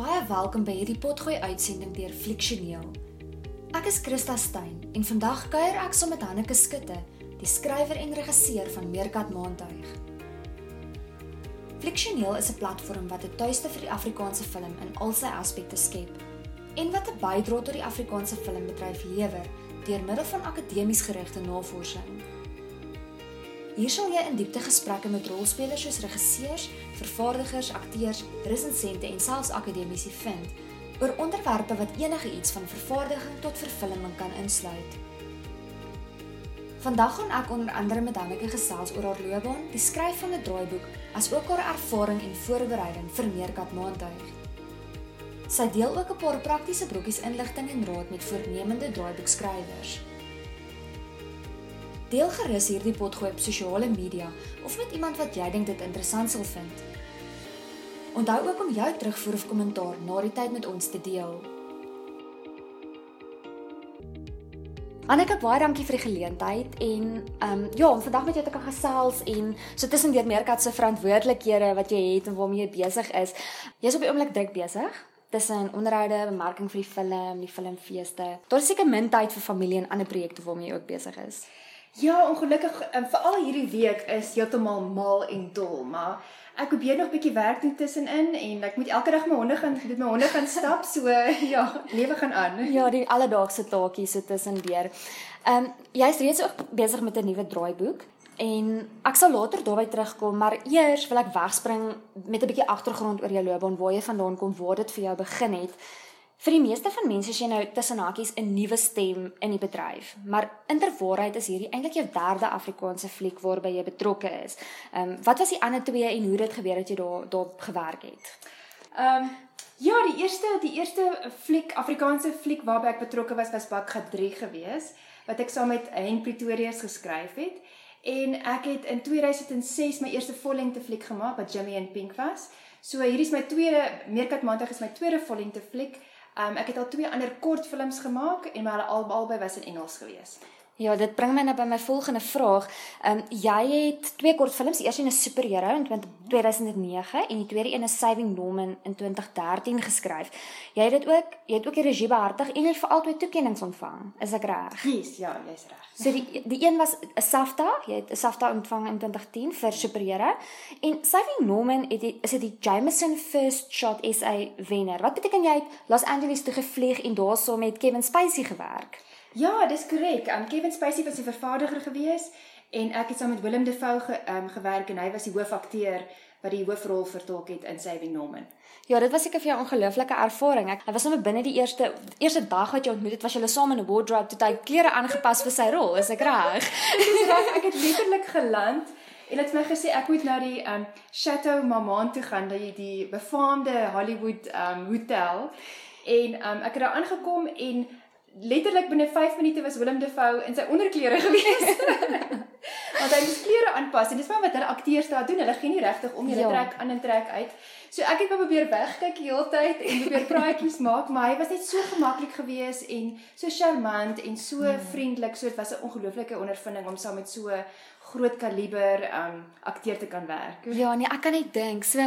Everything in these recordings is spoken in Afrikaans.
baie welkom by hierdie potgooi uitsending deur Fliksioneel. Ek is Christa Stein en vandag kuier ek saam met Hanneke Skutte, die skrywer en regisseur van Meerkat Maantuig. Fliksioneel is 'n platform wat 'n tuiste vir die Afrikaanse film in al sy aspekte skep en wat 'n bydrae tot die Afrikaanse filmbedryf lewer deur middel van akademies gerigte navorsing. Hier sal jy in diepte gesprekke met rolspelers soos regisseurs, vervaardigers, akteurs, resensente en selfs akademici vind oor onderwerpe wat enige iets van vervaardiging tot vervulling kan insluit. Vandag gaan ek onder andere met Hanneke gesels oor haar loopbaan, die skryf van 'n draaiboek, asook haar ervaring en voorbereiding vir Meerkat Maantuig. Sy deel ook 'n paar praktiese broekies inligting en raad met voornemende draaiboekskrywers. Deel gerus hierdie potgooi op sosiale media of met iemand wat jy dink dit interessant sal vind. Onthou ook om jou terugvoer of kommentaar na die tyd met ons te deel. Anneke, baie dankie vir die geleentheid en ehm um, ja, om vandag met jou te kan gesels en so tussen deur Meerkat se verantwoordelikhede wat jy het en waarmee jy besig is. Jy's op die oomblik druk besig tussen onderhoude, bemarking vir die film, die filmfeeste. Daar is seker min tyd vir familie en ander projekte waarmee jy ook besig is. Ja, ongelukkig um, veral hierdie week is heeltemal mal en dol, maar ek probeer nog 'n bietjie werk doen tussenin en ek moet elke dag my honde gaan met my honde gaan stap, so ja, lewe gaan aan. Ja, die alledaagse taakies so tussendeur. Ehm um, jy's reeds ook besig met 'n nuwe draaiboek en ek sal later daarby terugkom, maar eers wil ek wegspring met 'n bietjie agtergrond oor jou loopbaan, waar jy vandaan kom, waar dit vir jou begin het. Vir die meeste van mense is jy nou tussen hakies 'n nuwe stem in die bedryf, maar inderwaarheid is hierdie eintlik jou derde Afrikaanse fliek waarby jy betrokke is. Ehm um, wat was die ander twee en hoe het dit gebeur dat jy daar daar gewerk het? Ehm um, ja, die eerste die eerste fliek Afrikaanse fliek waarby ek betrokke was was Bakga 3 gewees wat ek saam met Hen Pretorius geskryf het. En ek het in 2006 my eerste vollengte fliek gemaak wat Jimmy and Pink was. So hierdie is my tweede Meerkat Maandag is my tweede vollengte fliek. Um ek het al twee ander kortfilms gemaak en maar albei was in Engels gewees. Ja, dit bring my nou by my volgende vraag. Um jy het twee kortfilms, eerste een is Superhero in 2009 en die tweede een is Saving Norman in 2013 geskryf. Jy het dit ook, jy het ook die regie behartig en jy het vir albei toekenninge ontvang. Is ek reg? Yes, ja, jy's reg. So die die een was 'n SAFTA, jy het 'n SAFTA ontvang in 2010 vir Superhero en Saving Norman het die, is dit die Jameson First Shot SA wenner. Wat beteken jy het Los Angeles toe gevlieg en daarso met Kevin Spacey gewerk? Ja, dis korrek. Um Kevin Spacey was die vervaardiger gewees en ek het saam met Willem Defoe ge, um, gewerk en hy was die hoofakteur wat die hoofrol vertolk het in Saving Norman. Ja, dit was seker vir jou 'n ongelooflike ervaring. Ek hy was sommer binne die eerste eerste dag wat jy ontmoet het, was julle saam in 'n wardrobe toe hy klere aangepas vir sy rol. Is ek reg? Dis reg. Ek het letterlik geland en het my gesê ek moet na die um Chateau Marmont toe gaan, die die befaamde Hollywood um hotel. En um ek het daar aangekom en letterlik binne 5 minute was Willem Defoe in sy onderklere gewees. Want hy moes klere aanpas en dis maar wat hulle akteurs daar doen. Hulle gee nie regtig om hulle ja. trek aan en trek uit. So ek het probeer wegkyk die hele tyd en probeer praatjies maak, maar hy was net so gemaklik geweest en so charmant en so hmm. vriendelik. So dit was 'n ongelooflike ondervinding om saam met so groot kaliber um akteur te kan werk. Ja, nee, ek kan net dink. So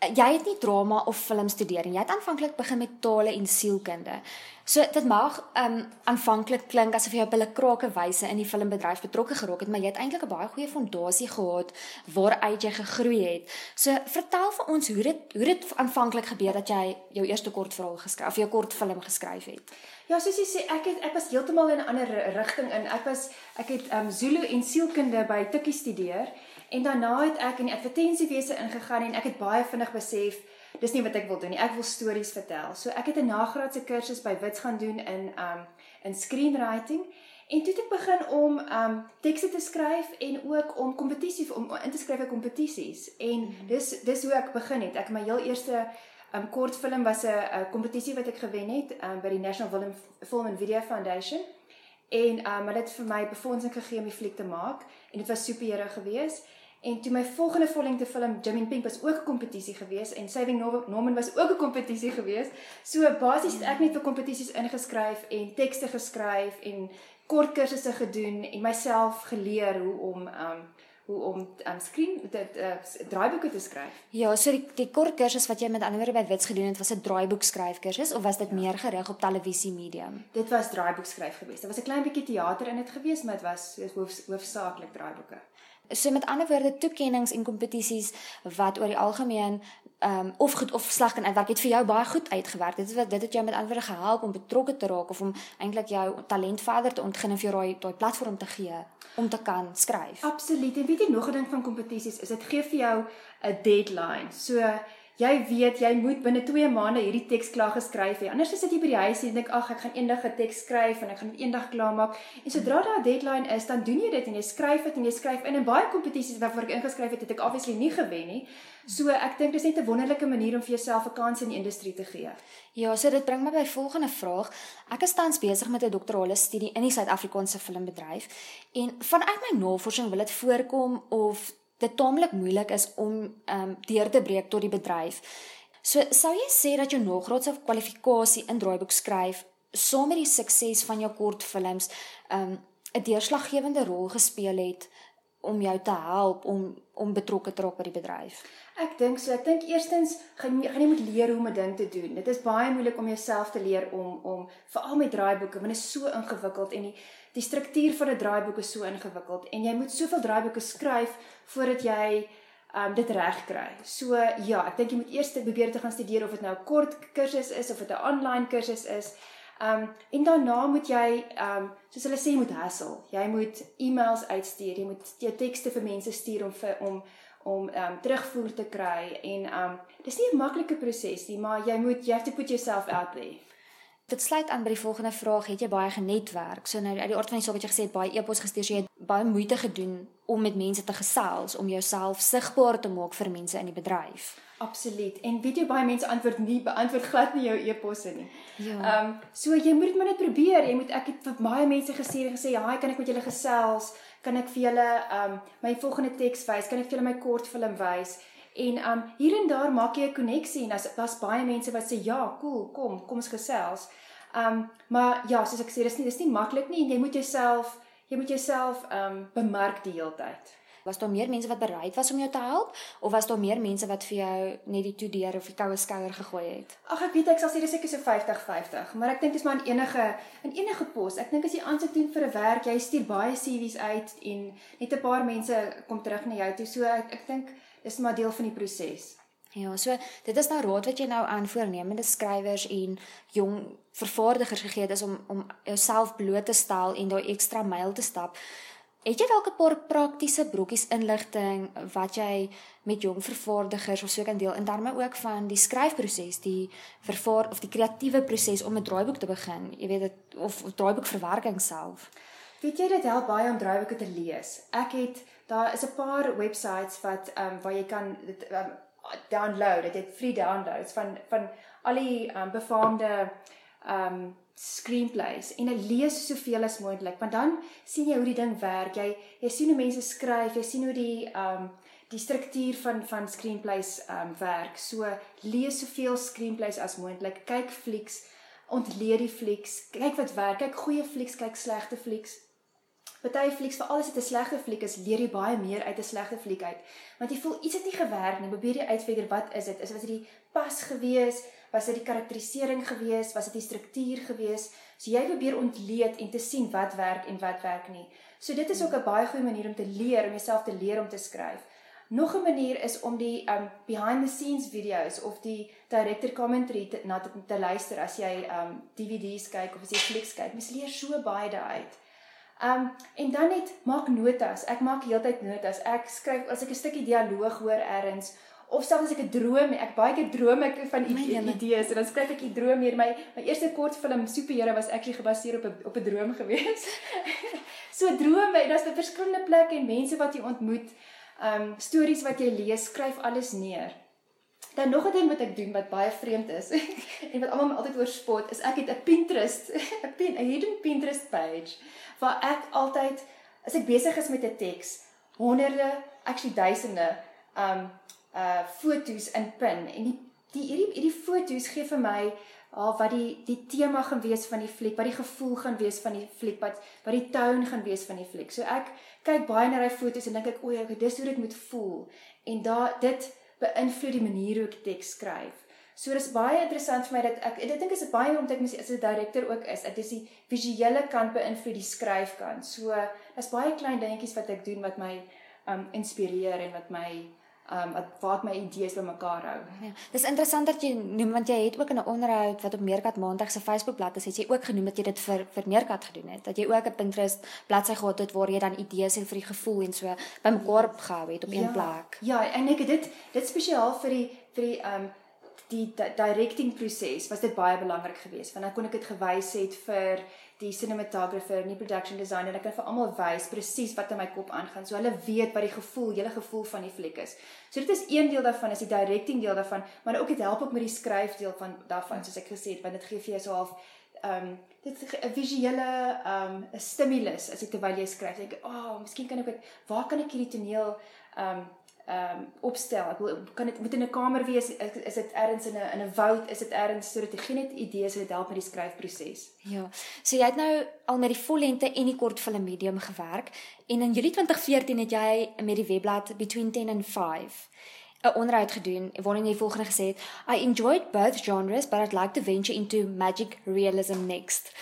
jy het nie drama of film studeer nie. Jy het aanvanklik begin met tale en sielkunde. So dit mag um aanvanklik klink asof jy op hulle krake wyse in die filmbedryf betrokke geraak het, maar jy het eintlik 'n baie goeie fondasie gehad waaruit jy gegroei het. So vertel vir ons hoe dit hoe dit aanvanklik gebeur dat jy jou eerste kortverhaal geskryf of jou kortfilm geskryf het. Ja, soos jy sê, ek het ek was heeltemal in 'n ander rigting in. Ek was ek het um Zulu en sielkunde by Tikkie studeer en daarna het ek in die advertensiewese ingegaan en ek het baie vinnig besef dis nie wat ek wil doen nie. Ek wil stories vertel. So ek het 'n nagraadse kursus by Wits gaan doen in um in screenwriting en toe het ek begin om um tekste te skryf en ook om kompetisies om in te skryf vir kompetisies. En mhm. dis dis hoe ek begin het. Ek my heel eerste um kortfilm was 'n kompetisie wat ek gewen het um by die National Film Film and Video Foundation. En um hulle het vir my befondsing gegee om die fliek te maak en dit was superhero geweest. En toe my volgende vollengte film Jimmy Pink was ook 'n kompetisie geweest en Saving Norman was ook 'n kompetisie geweest. So basies het ek net vir kompetisies ingeskryf en tekste geskryf en kort kursusse gedoen en myself geleer hoe om um hoe om um skreen dit uh, draaiboeke te skryf. Ja, so die die kort kursus wat jy met ander by Wits gedoen het, was 'n draaiboek skryf kursus of was dit ja. meer gerig op televisie medium? Dit was draaiboek skryf geweest. Daar was 'n klein bietjie teater in dit geweest, maar dit was hoof, hoofsaaklik draaiboeke. So met ander woorde toekennings en kompetisies wat oor die algemeen ehm um, of goed of sleg kan uitwerk het vir jou baie goed uitgewerk. Dit het dit het jou met ander woorde gehelp om betrokke te raak of om eintlik jou talent verder te ontgin vir jou daai daai platform te gee om te kan skryf. Absoluut. En weet jy nog 'n ding van kompetisies is dit gee vir jou 'n deadline. So jy weet jy moet binne 2 maande hierdie teks klaar geskryf hê. Anders as jy by die huis en dink ag ek gaan eendag 'n teks skryf en ek gaan dit eendag klaar maak. En sodra daar 'n deadline is, dan doen jy dit en jy skryf dit en jy skryf in en baie kompetisies waarvoor ek ingeskryf het, het ek obviously nie gewen nie. So ek dink dis net 'n wonderlike manier om vir jouself 'n kans in die industrie te gee. Ja, so dit bring my by volgende vraag. Ek is tans besig met 'n doktorale studie in die Suid-Afrikaanse filmbedryf en vanuit my navorsing wil dit voorkom of dit taamlik moeilik is om ehm um, deur te breek tot die bedryf. So sou jy sê dat jou nagraadse kwalifikasie in draaiboek skryf saam met die sukses van jou kortfilms ehm um, 'n deurslaggewende rol gespeel het om jou te help om om betrokke te raak by die bedryf? Ek dink so. Ek dink eerstens gaan jy gaan jy moet leer hoe om 'n ding te doen. Dit is baie moeilik om jouself te leer om om veral met draaiboeke want dit is so ingewikkeld en die die struktuur van 'n draaiboek is so ingewikkeld en jy moet soveel draaiboeke skryf voordat jy um dit reg kry. So ja, ek dink jy moet eers probeer te gaan studeer of dit nou 'n kort kursus is of dit 'n online kursus is. Um en daarna moet jy um soos hulle sê jy moet hustle. Jy moet e-mails uitstuur, jy moet jou tekste vir mense stuur om vir om om um terugvoer te kry en um dis nie 'n maklike proses nie, maar jy moet you have to put yourself out there. Dit sluit aan by die volgende vraag, het jy baie genetwerk? So nou uit die aard van die saak wat jy gesê het, baie e-pos gestuur, so jy het baie moeite gedoen om met mense te gesels, om jouself sigbaar te maak vir mense in die bedryf. Absoluut. En weet jy baie mense antwoord nie beantwoord glad nie jou e-posse nie. Ja. Ehm um, so jy moet dit maar net probeer. Jy moet ek het vir baie mense gesê en gesê, "Ja, kan ek met julle gesels? Kan ek vir julle ehm um, my volgende teks wys? Kan ek vir julle my kortfilm wys?" En um hier en daar maak jy 'n koneksie en as daar's baie mense wat sê ja, cool, kom, kom ons gesels. Um maar ja, soos ek sê, dis nie dis nie maklik nie en jy moet jouself jy moet jouself um bemark die hele tyd. Was daar meer mense wat bereid was om jou te help of was daar meer mense wat vir jou net die toedeur of die koue skouer gegooi het? Ag ek weet ek sal sê dis seker so 50-50, maar ek dink dit is maar in enige in enige pos. Ek dink as jy aansoek doen vir 'n werk, jy stuur baie CV's uit en net 'n paar mense kom terug na jou toe. So ek ek dink is maar deel van die proses. Ja, so dit is nou raad wat jy nou aan voornemende skrywers en jong vervaardigers gegee het is om om jouself bloot te stel en daai ekstra myl te stap. Het jy dalk 'n paar praktiese brokkies inligting wat jy met jong vervaardigers of so kan deel in terme ook van die skryfproses, die vervaar of die kreatiewe proses om 'n draaiboek te begin? Jy weet dit of, of draaiboek verwerking self. Weet jy dit help baie om draaiboeke te lees. Ek het daar is 'n paar websites wat ehm um, waar jy kan dit um, download. Dit het free downloads van van al die ehm um, befaamde ehm um, screenplays en lees soveel as moontlik want dan sien jy hoe die ding werk. Jy jy sien hoe mense skryf, jy sien hoe die ehm um, die struktuur van van screenplays ehm um, werk. So lees soveel screenplays as moontlik. Kyk flieks, ontleed die flieks, kyk wat werk, kyk goeie flieks, kyk slegte flieks. Party flieks vir alles wat 'n slegte fliek is, leer jy baie meer uit 'n slegte fliek uit. Want jy voel iets het nie gewerk nie. Probeer jy uitfigure wat is dit? Is dit die pas gewees? Was dit die karakterisering gewees? Was dit die struktuur gewees? So jy probeer ontleed en te sien wat werk en wat werk nie. So dit is ook 'n baie goeie manier om te leer om jouself te leer om te skryf. Nog 'n manier is om die um behind the scenes videos of die director commentary te, na te, te luister as jy um DVD's kyk of as jy flieks kyk. Mens leer so baie daaruit. Um en dan net maak notas. Ek maak heeltyd notas. Ek skryf as ek 'n stukkie dialoog hoor eers of selfs as ek 'n droom, ek baie keer droom ek van idees en dan skryf ek die droom hier. My my eerste kortfilm Superhero was actually gebaseer op 'n op 'n droom gewees. so drome, daar's by verskillende plekke en mense wat jy ontmoet, um stories wat jy lees, skryf alles neer. Dan nog 'n ding wat ek doen wat baie vreemd is en wat almal my altyd oorspot, is ek het 'n Pinterest, 'n pin, 'n hidden Pinterest page waar ek altyd as ek besig is met 'n teks, honderde, actually duisende um uh fotos in pin en die die hierdie hierdie fotos gee vir my al wat die die tema gaan wees van die fliek, wat die gevoel gaan wees van die fliek, wat wat die tone gaan wees van die fliek. So ek kyk baie na daai foto's en dink ek, o, dis hoe dit moet voel. En daai dit beïnvloed die manier hoe ek teks skryf. So dis baie interessant vir my dat ek ek dink is dit baie omdat ek as 'n direkteur ook is, dat dis die visuele kant beïnvloed die skryfkant. So daar's baie klein dingetjies wat ek doen wat my um inspireer en wat my um wat wat my idees bymekaar hou. Ja. Dis interessant dat jy noem want jy het ook in 'n onderhoud wat op Meerkat Maandag se Facebookblad is, het jy ook genoem dat jy dit vir vir Meerkat gedoen het. Dat jy ook 'n Pinterest bladsy gehad het waar jy dan idees en vir die gevoel en so bymekaar gehou het op een ja, plek. Ja, en ek het dit dit spesiaal vir die vir die um die directing proses was dit baie belangrik geweest want dan kon ek dit gewys het vir die cinematographer en die production designer en ek kan vir almal wys presies wat in my kop aangaan so hulle weet wat die gevoel, hele gevoel van die fliek is. So dit is een deel daarvan is die directing deel daarvan, maar ook dit help ook met die skryf deel van daarvan soos ek gesê het want dit gee vir jou so half ehm um, dit 'n visuele ehm um, stimulus as jy terwyl jy skryf. Ek, "Ag, oh, miskien kan ek dit waar kan ek hierdie toneel ehm um, ehm um, opstel. Ek wil kan dit moet in 'n kamer wees, is dit ergens in 'n in 'n woud, is dit ergens sodat jy geen idees het help met die skryfproses. Ja. So jy het nou al met die vollengte en die kortfilm medium gewerk en in Julie 2014 het jy met die webblad Between 10 and 5 'n onderhoud gedoen waarin jy volgende gesê het I enjoyed both genres but I'd like to venture into magic realism next.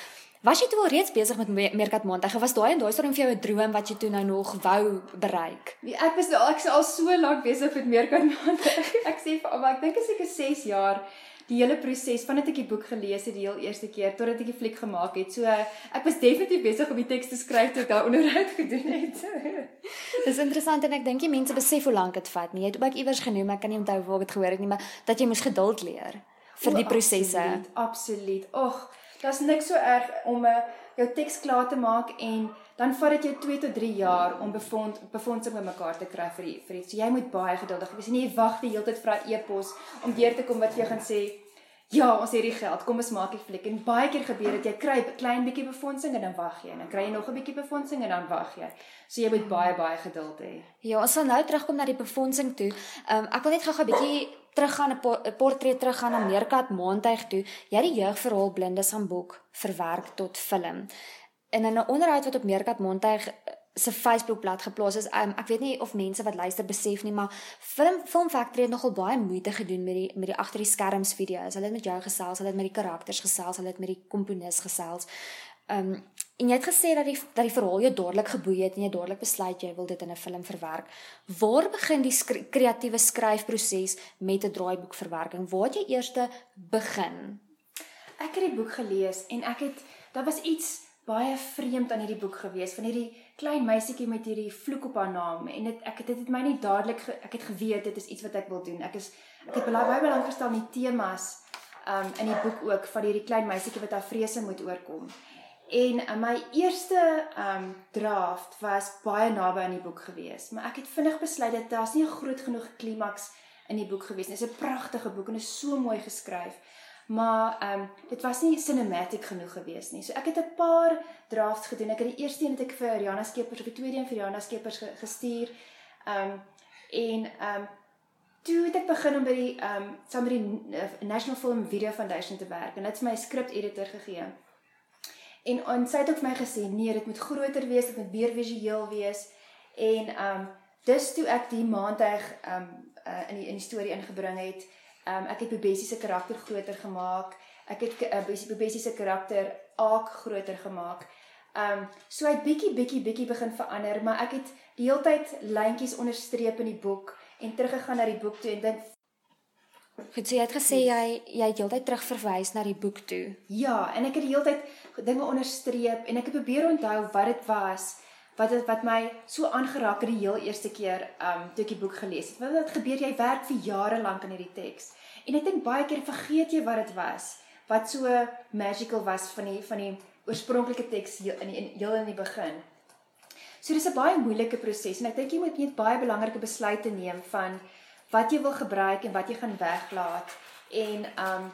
Was jy toe al reeds besig met Meerkat Maandag? Was daai en daai storie vir jou 'n droom wat jy toe nou nog wou bereik? Nee, ek was al ek is al so lank besig met Meerkat Maandag. Ek sê vir maar ek dink as ek 'n 6 jaar die hele proses vandat ek die boek gelees het die heel eerste keer totdat ek die fliek gemaak het. So ek was definitief besig om die teks te skryf toe ek daai onderhoud gedoen het. Dis interessant en ek dink die mense besef hoe lank dit vat nie. Jy het ook iewers genoem, ek kan nie onthou waar ek dit gehoor het nie, maar dat jy moes geduld leer vir die prosesse. Absoluut. absoluut. Ag, Daar's niks so erg om 'n eh, jou teks klaar te maak en dan vat dit jou 2 tot 3 jaar om befond befondsing bymekaar te kry vir die, vir iets. So jy moet baie geduldig wees. Nie wag die hele tyd vir 'n e-pos om deur te kom wat jy gaan sê, "Ja, ons het hierdie geld. Kom ons maak die fliek." En baie keer gebeur dit jy kry 'n klein bietjie befondsing en dan wag jy en dan kry jy nog 'n bietjie befondsing en dan wag jy. So jy moet baie baie geduld hê. Ja, ons sal nou terugkom na die befondsing toe. Um, ek wil net gou-gou 'n bietjie teruggaan 'n portret teruggaan na Meerkat Maandag toe. Jy het die jeugverhaal Blindes aan boek verwerk tot film. En in 'n onderhoud wat op Meerkat Maandag eh, se Facebookblad geplaas is, um, ek weet nie of mense wat luister besef nie, maar Film Film Factory het nogal baie moeite gedoen met die met die agter die skerms video's. Hulle het met jou gesels, hulle het met die karakters gesels, hulle het met die komponis gesels. Ehm um, en jy het gesê dat die dat die verhaal jou dadelik geboei het en jy dadelik besluit jy wil dit in 'n film verwerk. Waar begin die kreatiewe skryfproses met 'n draaiboekverwerking? Waar het jy eers begin? Ek het die boek gelees en ek het daar was iets baie vreemd aan hierdie boek gewees van hierdie klein meisietjie met hierdie vloek op haar naam en dit ek het dit het my nie dadelik ek het geweet dit is iets wat ek wil doen. Ek is ek het baie baie gestel in die temas um in die boek ook van hierdie klein meisietjie wat haar vrese moet oorkom. En uh, my eerste um draft was baie naby aan die boek gewees, maar ek het vinnig besluit dat daar's nie 'n groot genoeg klimaks in die boek gewees nie. Dit is 'n pragtige boek en is so mooi geskryf. Maar um dit was nie cinematic genoeg gewees nie. So ek het 'n paar drafts gedoen. Ek het die eerste een het ek vir Rihanna Skeepers of die tweede een vir Rihanna Skeepers gestuur. Um en um toe het ek begin om by die um saam met die uh, National Film Video Foundation te werk en dit het my script editor gegee. En en sy het ook vir my gesê, nee, dit moet groter wees, dit moet meer visueel wees. En um dis toe ek die maandag um uh, in die in die storie ingebring het. Um ek het Bobessie se karakter groter gemaak. Ek het uh, Bobessie se karakter ook groter gemaak. Um so hy bietjie bietjie bietjie begin verander, maar ek het die hele tyd lyntjies onderstreep in die boek en teruggegaan na die boek toe en dink Goed, so jy het gesê jy jy het heeltyd terug verwys na die boek toe. Ja, en ek het die hele tyd dinge onderstreep en ek het probeer onthou wat dit was wat het, wat my so aangeraak het die heel eerste keer um toe ek die boek gelees het. Wat het gebeur? Jy werk vir jare lank aan hierdie teks. En ek dink baie keer vergeet jy wat dit was wat so magical was van die van die oorspronklike teks in die heel in die begin. So dis 'n baie moeilike proses en ek dink jy moet net baie belangrike besluite neem van wat jy wil gebruik en wat jy gaan weglaat en um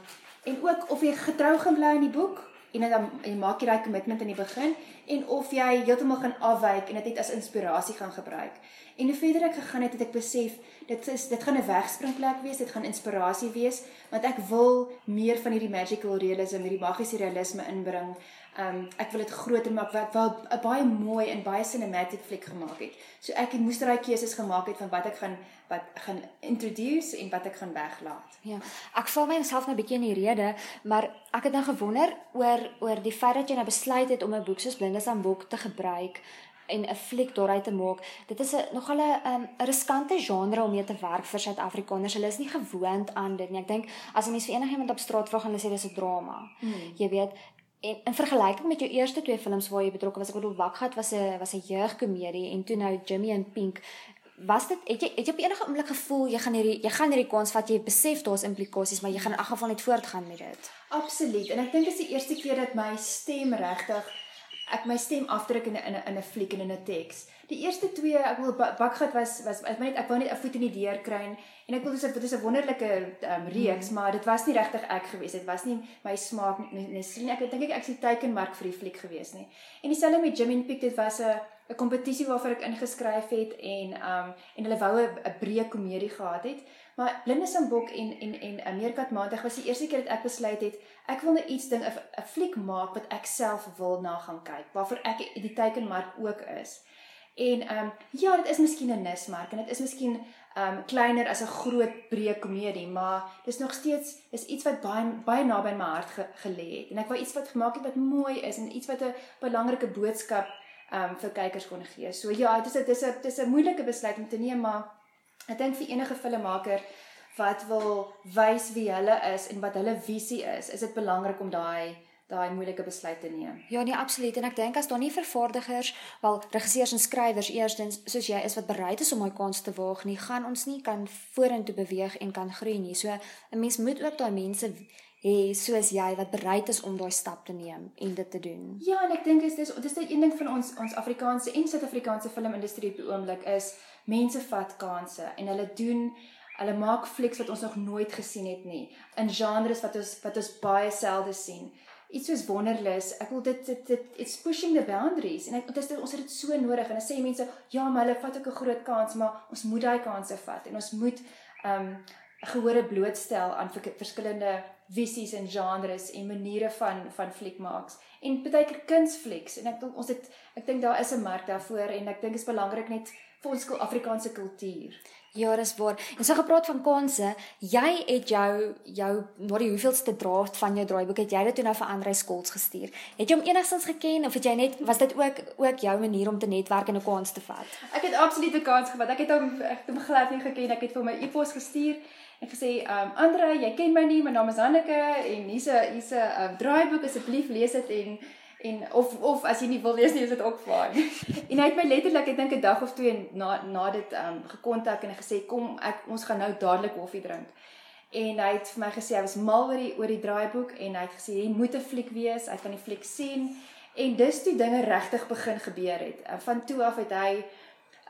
en ook of jy getrou gaan bly aan die boek en dan jy maak jy daai kommitment in die begin en of jy heeltemal gaan afwyk en dit net as inspirasie gaan gebruik. En hoe verder ek gegaan het, het ek besef dit is dit gaan 'n wegspringplek wees, dit gaan inspirasie wees want ek wil meer van hierdie magical realism, hierdie magiese realisme inbring. Um ek wil dit groter maak wat wel 'n baie mooi en baie cinematic fliek gemaak het. So ek het moes daai keuses gemaak het van wat ek gaan wat gaan introduce en wat ek gaan weglaat. Ja. Ek val myself nou 'n bietjie in die rede, maar ek het nou gewonder oor oor die feit dat jy nou besluit het om 'n boek soos Blindes aan boek te gebruik en 'n fliek daaruit te maak. Dit is 'n nogal 'n um, riskante genre om mee te werk vir Suid-Afrikaners. Hulle is nie gewoond aan dit nie. Ek dink as jy mens vir enigiemand op straat vra, gaan hulle sê dis 'n drama. Hmm. Jy weet, en in vergelyking met jou eerste twee films waar jy betrokke was, ek bedoel Wakgat was 'n was 'n jeugkomedie en toe nou Jimmy en Pink Was dit het jy het jy op enige oomblik gevoel jy gaan hierdie jy gaan hierdie kans vat jy besef daar's implikasies maar jy gaan in elk geval net voortgaan met dit. Absoluut. En ek dink dit is die eerste keer dat my stem regtig ek my stem afdruk in 'n in 'n fliek en in 'n teks. Die eerste twee, ek wil bakgat was was ek net ek wou net 'n voet in die deur kry en ek wil dis dit is 'n wonderlike um, reeks, mm. maar dit was nie regtig ek gewees. Dit was nie my smaak nie. Nee, ek dink ek ek is die teikenmark vir die fliek gewees nie. En dieselfde met Jimmy Peak, dit was 'n 'n kompetisie waarvoor ek ingeskryf het en um en hulle wou 'n breë komedie gehad het. Maar Blindesambok en en en Ameerkat Maandag was die eerste keer dat ek besluit het ek wil nou iets ding 'n fliek maak wat ek self wil na gaan kyk, waarvoor ek die teikenmark ook is. En ehm um, ja, dit is miskien 'n nismark en dit is miskien ehm um, kleiner as 'n groot breë komedie, maar dis nog steeds is iets wat baie baie naby my hart ge, gelê het. En ek wou iets wat gemaak het wat mooi is en iets wat 'n belangrike boodskap ehm um, vir kykers kon gee. So ja, dit is dit is 'n dis 'n moeilike besluit om te neem, maar Ek dink vir enige filmmaker wat wil wys wie hulle is en wat hulle visie is, is dit belangrik om daai daai moeilike besluit te neem. Ja, nee, absoluut. En ek dink as daar nie vervaardigers, wel regisseurs en skrywers eerstens soos jy is wat bereid is om daai kans te waag nie, gaan ons nie kan vorentoe beweeg en kan groei nie. So 'n mens moet ook daai mense hê soos jy wat bereid is om daai stap te neem en dit te doen. Ja, en ek dink is dis dis net een ding van ons ons Afrikaanse en Suid-Afrikaanse filmindustrie op die oomblik is mense vat kansse en hulle doen hulle maak flieks wat ons nog nooit gesien het nie in genres wat ons wat ons baie selde sien. Iets soos Wonderlus, ek wil dit dit dit it's pushing the boundaries. En ek dit is ons het dit so nodig. En dan sê mense ja, maar hulle vat ook 'n groot kans, maar ons moet daai kansse vat. En ons moet um gehore blootstel aan verskillende visies en genres en maniere van van fliekmaaks en baie keer kunsflieks en ek dink ons het ek dink daar is 'n mark daarvoor en ek dink dit is belangrik net vir ons Afrikaanse kultuur. Ja, dis waar. En so gepraat van kanse, jy het jou jou wat die hoeveelste draft van jou draaiboek het jy dit toe nou vir Andre Skols gestuur. Het jy hom enigstens geken of het jy net was dit ook ook jou manier om te netwerk en 'n kans te vat? Ek het absoluut 'n kans gevat. Ek het hom ek het hom glad nie geken. Ek het vir my e-pos gestuur en gesê, "Um Andre, jy ken my nie, my naam is Hanneke en hier's 'n hier's 'n um, draaiboek asseblief lees dit en en of of as jy nie wil lees nie is dit ook fyn. en hy het my letterlik ek dink 'n dag of twee na na dit ehm um, gekontak en gesê kom ek ons gaan nou dadelik koffie drink. En hy het vir my gesê hy was mal oor die oor die draaiboek en hy het gesê jy moet 'n fliek wees, hy kan die fliek sien en dis toe dinge regtig begin gebeur het. Van toe af het hy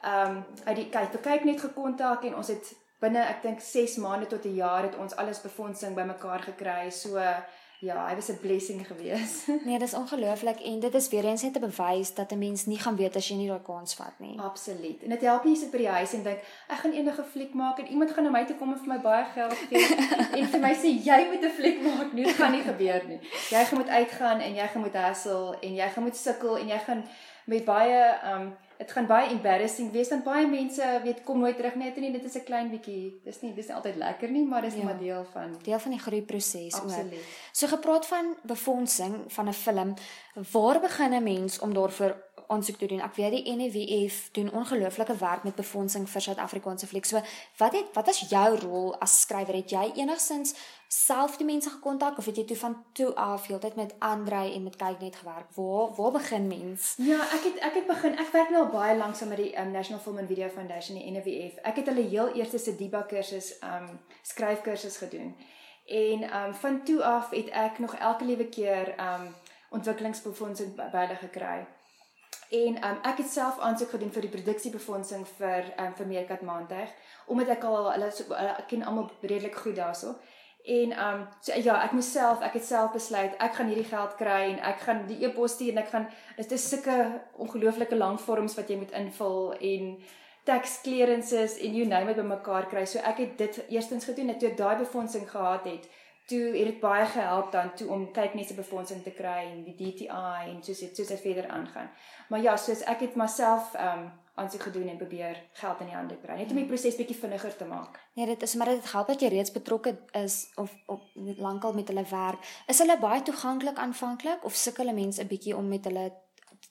ehm um, uit die kyk, kyk net gekontak en ons het binne ek dink 6 maande tot 'n jaar het ons alles befondsing bymekaar gekry. So Ja, hy was 'n blessing gewees. nee, dis ongelooflik en dit is weer eens net 'n bewys dat 'n mens nie gaan weet as jy nie daai kans vat nie. Absoluut. En dit help nie sit by die huis en dink ek gaan enige fliek maak en iemand gaan na my toe kom en vir my baie geld gee en vir my sê jy moet 'n fliek maak. Nee, dit gaan nie gebeur nie. Jy gaan moet uitgaan en jy gaan moet hustle en jy gaan moet sukkel en jy gaan met baie um dit gaan baie embarrassing wees want baie mense weet kom nooit terug net nie dit is 'n klein bietjie dis nie dis nie altyd lekker nie maar dis ja, maar deel van deel van die groeiproses ook. So gepraat van befondsing van 'n film, waar begin 'n mens om daarvoor aansoek te doen? Ek weet die NWF doen ongelooflike werk met befondsing vir Suid-Afrikaanse flieks. So wat het wat was jou rol as skrywer? Het jy enigsins self die mense gekontak of het jy toe van toe af heeltyd met Andrei en met kyk net gewerk? Waar waar begin mens? Ja, ek het ek het begin. Ek werk nou al baie lank saam met die um, National Film and Video Foundation, die NWF. Ek het hulle heel eerste se DIBA kursus, um skryfkursus gedoen. En um van toe af het ek nog elke liewe keer um ontwikkelingsbefondsing by hulle gekry. En um ek het self aansoek gedoen vir die produksiebefondsing vir um vir Meerkat Maandag omdat ek al hulle so, ek ken almal redelik goed daarso. En um so ja, ek moes self, ek het self besluit ek gaan hierdie geld kry en ek gaan die e-pos stuur en ek gaan dit is sulke ongelooflike lang vorms wat jy moet invul en tax clearances en you name it bymekaar kry. So ek het dit eerstens gedoen en toe ek daai befondsing gehad het, toe het dit baie gehelp dan toe om kyk net se befondsing te kry en die DTI en soos dit soos dit verder aangaan. Maar ja, soos ek het myself ehm um, aansoek gedoen en probeer geld in die hande kry net om die proses bietjie vinniger te maak. Nee, dit is maar dit help dat jy reeds betrokke is of op lankal met hulle werk. Is hulle baie toeganklik aanvanklik of sukkel hulle mense 'n bietjie om met hulle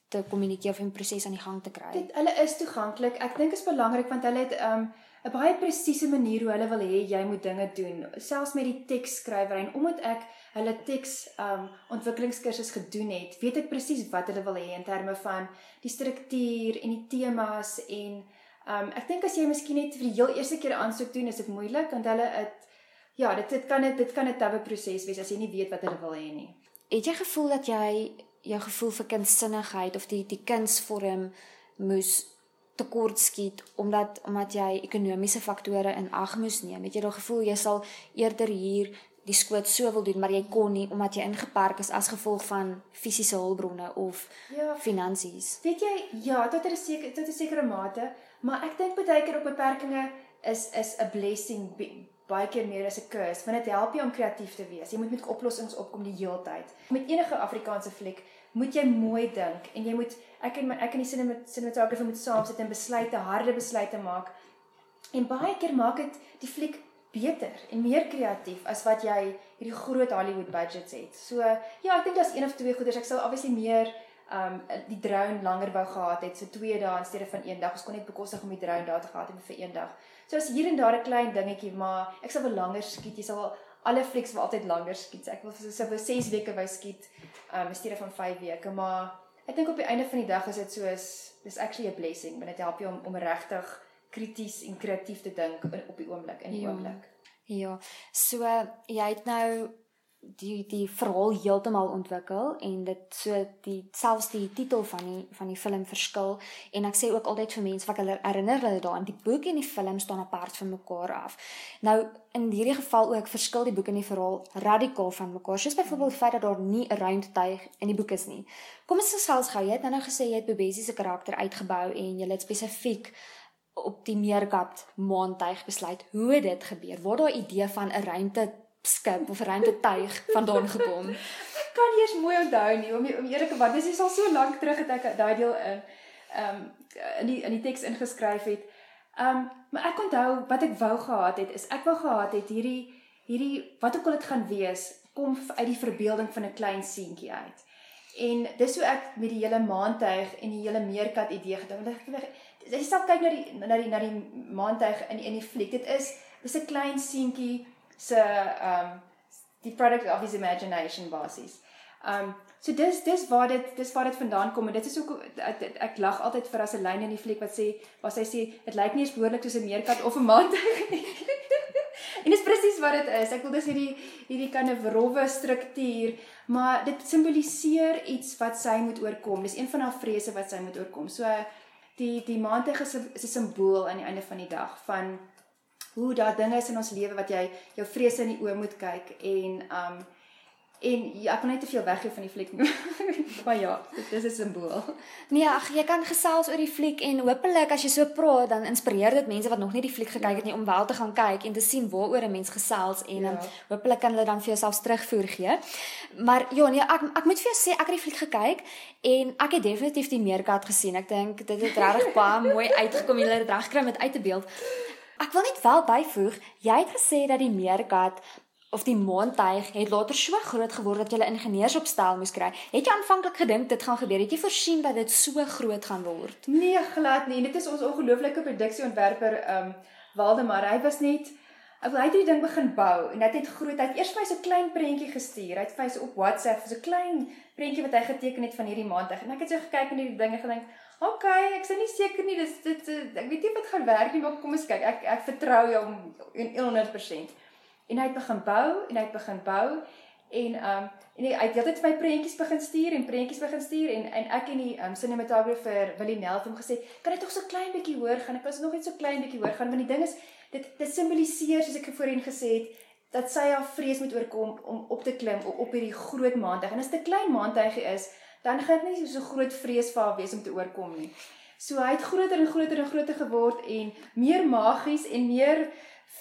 te kommunikeer of 'n proses aan die gang te kry? Dit hulle is toeganklik. Ek dink is belangrik want hulle het ehm um, 'n baie presiese manier hoe hulle wil hê jy moet dinge doen, selfs met die teksskrywer en omdat ek hulle teks um ontwikkelingskursus gedoen het, weet ek presies wat hulle wil hê in terme van die struktuur en die temas en um ek dink as jy miskien net vir die heel eerste keer aansoek doen, is dit moeilik want hulle het ja, dit dit kan dit dit kan 'n tawe proses wees as jy nie weet wat hulle wil hê nie. Het jy gevoel dat jy jou gevoel vir kindsinnigheid of die die kunsvorm moes tekort skiet omdat omdat jy ekonomiese faktore in ag moes neem. Het jy daai gevoel jy sal eerder hier die skoot so wil doen, maar jy kon nie omdat jy ingeperk is as gevolg van fisiese hulpbronne of ja, finansies. Weet jy, ja, tot 'n sekere tot 'n sekere mate, maar ek dink baie keer op beperkings is is 'n blessing baie keer meer as 'n curse, want dit help jou om kreatief te wees. Jy moet met oplossings opkom die hele tyd. Met enige Afrikaanse fliek moet jy mooi dink en jy moet ek en my ek en die cinematographer moet saam sit en besluite, harde besluite maak. En baie keer maak dit die fliek beter en meer kreatief as wat jy hierdie groot Hollywood budgets het. So ja, ek dink daar's een of twee goeders. Ek sal obviously meer um die drone langer wou gehad het, so 2 dae in steede van 1 dag. Ons kon net bekostig om die drone daar te gehad het vir 1 dag. So as hier en daar 'n klein dingetjie, maar ek sal wel langer skiet. Jy sal wel alle flieks wil altyd langer skiet. Ek wil so vir 6 weke wou skiet um in steede van 5 weke, maar ek dink op die einde van die dag is dit soos dis actually a blessing, want dit help jou om om regtig krities en kreatief te dink op die oomblik in die ja. oomblik. Ja. So jy het nou die die verhaal heeltemal ontwikkel en dit so die selfs die titel van die van die film verskil en ek sê ook altyd vir mense wat hulle herinner hulle daaraan die boek en die film staan apart van mekaar af. Nou in hierdie geval ook verskil die boek en die verhaal radikaal van mekaar. Soos byvoorbeeld die feit dat daar nie 'n ruimtetuig in die boek is nie. Kom ons gesels gou. Jy het nou gesê jy het Bobesi se karakter uitgebou en jy het spesifiek op die Meerkat maantuig besluit hoe dit gebeur? Waar daai idee van 'n ruimte skip of ruimtetuig vandaan gekom? Ek kan eers mooi onthou nie om om eerlik want dis is al so lank terug het ek daai deel in ehm um, in die in die teks ingeskryf het. Ehm um, maar ek onthou wat ek wou gehad het is ek wou gehad het hierdie hierdie wat ook al dit gaan wees kom uit die verbeelding van 'n klein seentjie uit. En dis hoe ek met die hele maantuig en die hele meerkat idee gedink het. Jy sal kyk na die na die na die maantuig in in die fliek. Dit is dis 'n klein seentjie se um die product of his imagination basies. Um so dis dis waar dit dis waar dit vandaan kom en dit is ook ek, ek lag altyd vir as 'n lyn in die fliek wat sê waar sy sê dit lyk nie eens behoorlik soos 'n meerkat of 'n nie. en dis presies wat dit is. Ek wil dis hierdie hierdie kan 'n rowwe struktuur, maar dit simboliseer iets wat sy moet oorkom. Dis een van haar vrese wat sy moet oorkom. So die die maantuig is 'n simbool aan die einde van die dag van hoe daar dinge is in ons lewe wat jy jou vrese in die oë moet kyk en um en ja, ek kan net te veel weggee van die fliek. maar ja, dit is 'n simbool. Nee, ag jy kan gesels oor die fliek en hopelik as jy so praat dan inspireer dit mense wat nog nie die fliek gekyk het nie om wel te gaan kyk en te sien waaroor 'n mens gesels en ja. um, hopelik kan hulle dan vir jouself terugvoer gee. Maar ja, nee, ek ek moet vir jou sê ek het die fliek gekyk en ek het definitief die meerkat gesien. Ek dink dit het regtig baie mooi uitgekom. Hulle het reg gekry met uit te beeld. Ek wil net wel byvoeg, jy het gesê dat die meerkat of die maantuig het later so groot geword dat jy 'n ingenieursopstel moes kry. Het jy aanvanklik gedink dit gaan gebeur? Het jy voorsien dat dit so groot gaan word? Nee, glad nie. Dit is ons ongelooflike produksieontwerper, ehm um, Waldemar. Hy was net Ek wil hy het die ding begin bou en dit het groot. Hy het eers vir my so 'n klein prentjie gestuur. Hy het vir my so op WhatsApp so 'n klein prentjie wat hy geteken het van hierdie maantuig. En ek het so gekyk en hierdie dinge gedink, okay, ek is nie seker nie dis dit ek weet nie wat gaan werk nie, maar kom ons kyk. Ek ek vertrou jou 100%. En hy het begin bou en hy het begin bou en um en hy het altyd vir my prentjies begin stuur en prentjies begin stuur en en ek en die um cinematographer Willie Nel het hom gesê, "Kan jy tog so klein bietjie hoor gaan? Ek was nog net so klein bietjie hoor gaan want die ding is dit dit simboliseer soos ek voorheen gesê het dat sy haar vrees moet oorkom om op te klim op, op hierdie groot maantuig. En as dit 'n klein maantuigie is, dan gaan dit nie so groot vrees vir haar wees om te oorkom nie. So hy het groter en groter en groter geword en meer magies en meer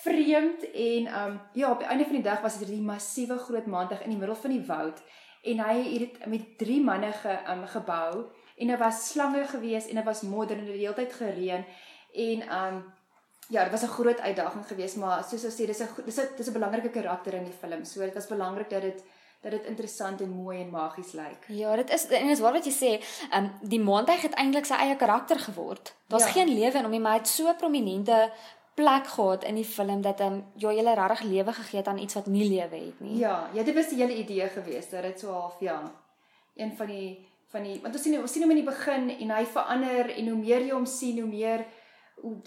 vreemd en um ja, op die einde van die dag was dit hierdie massiewe groot maantuig in die middel van die woud en hy het dit met drie manne ge, um, gebou en daar was slange gewees en daar was modder en die hele tyd gereën en um ja, dit was 'n groot uitdaging geweest, maar soos ons sê, dis 'n dis 'n dis 'n belangrike karakter in die film. So dit was belangrik dat dit dat dit interessant en mooi en magies lyk. Ja, dit is en is waar wat jy sê, ehm um, die maandag het eintlik sy eie karakter geword. Daar's ja. geen lewe in hom nie, maar hy het so prominente plek gehad in die film dat ehm um, ja, jy regtig lewe gegee het aan iets wat nie lewe het nie. Ja, ja, dit was die hele idee geweest dat dit so half ja, een van die van die want ons sien ons sien hom in die begin en hy verander en hoe meer jy hom sien, hoe meer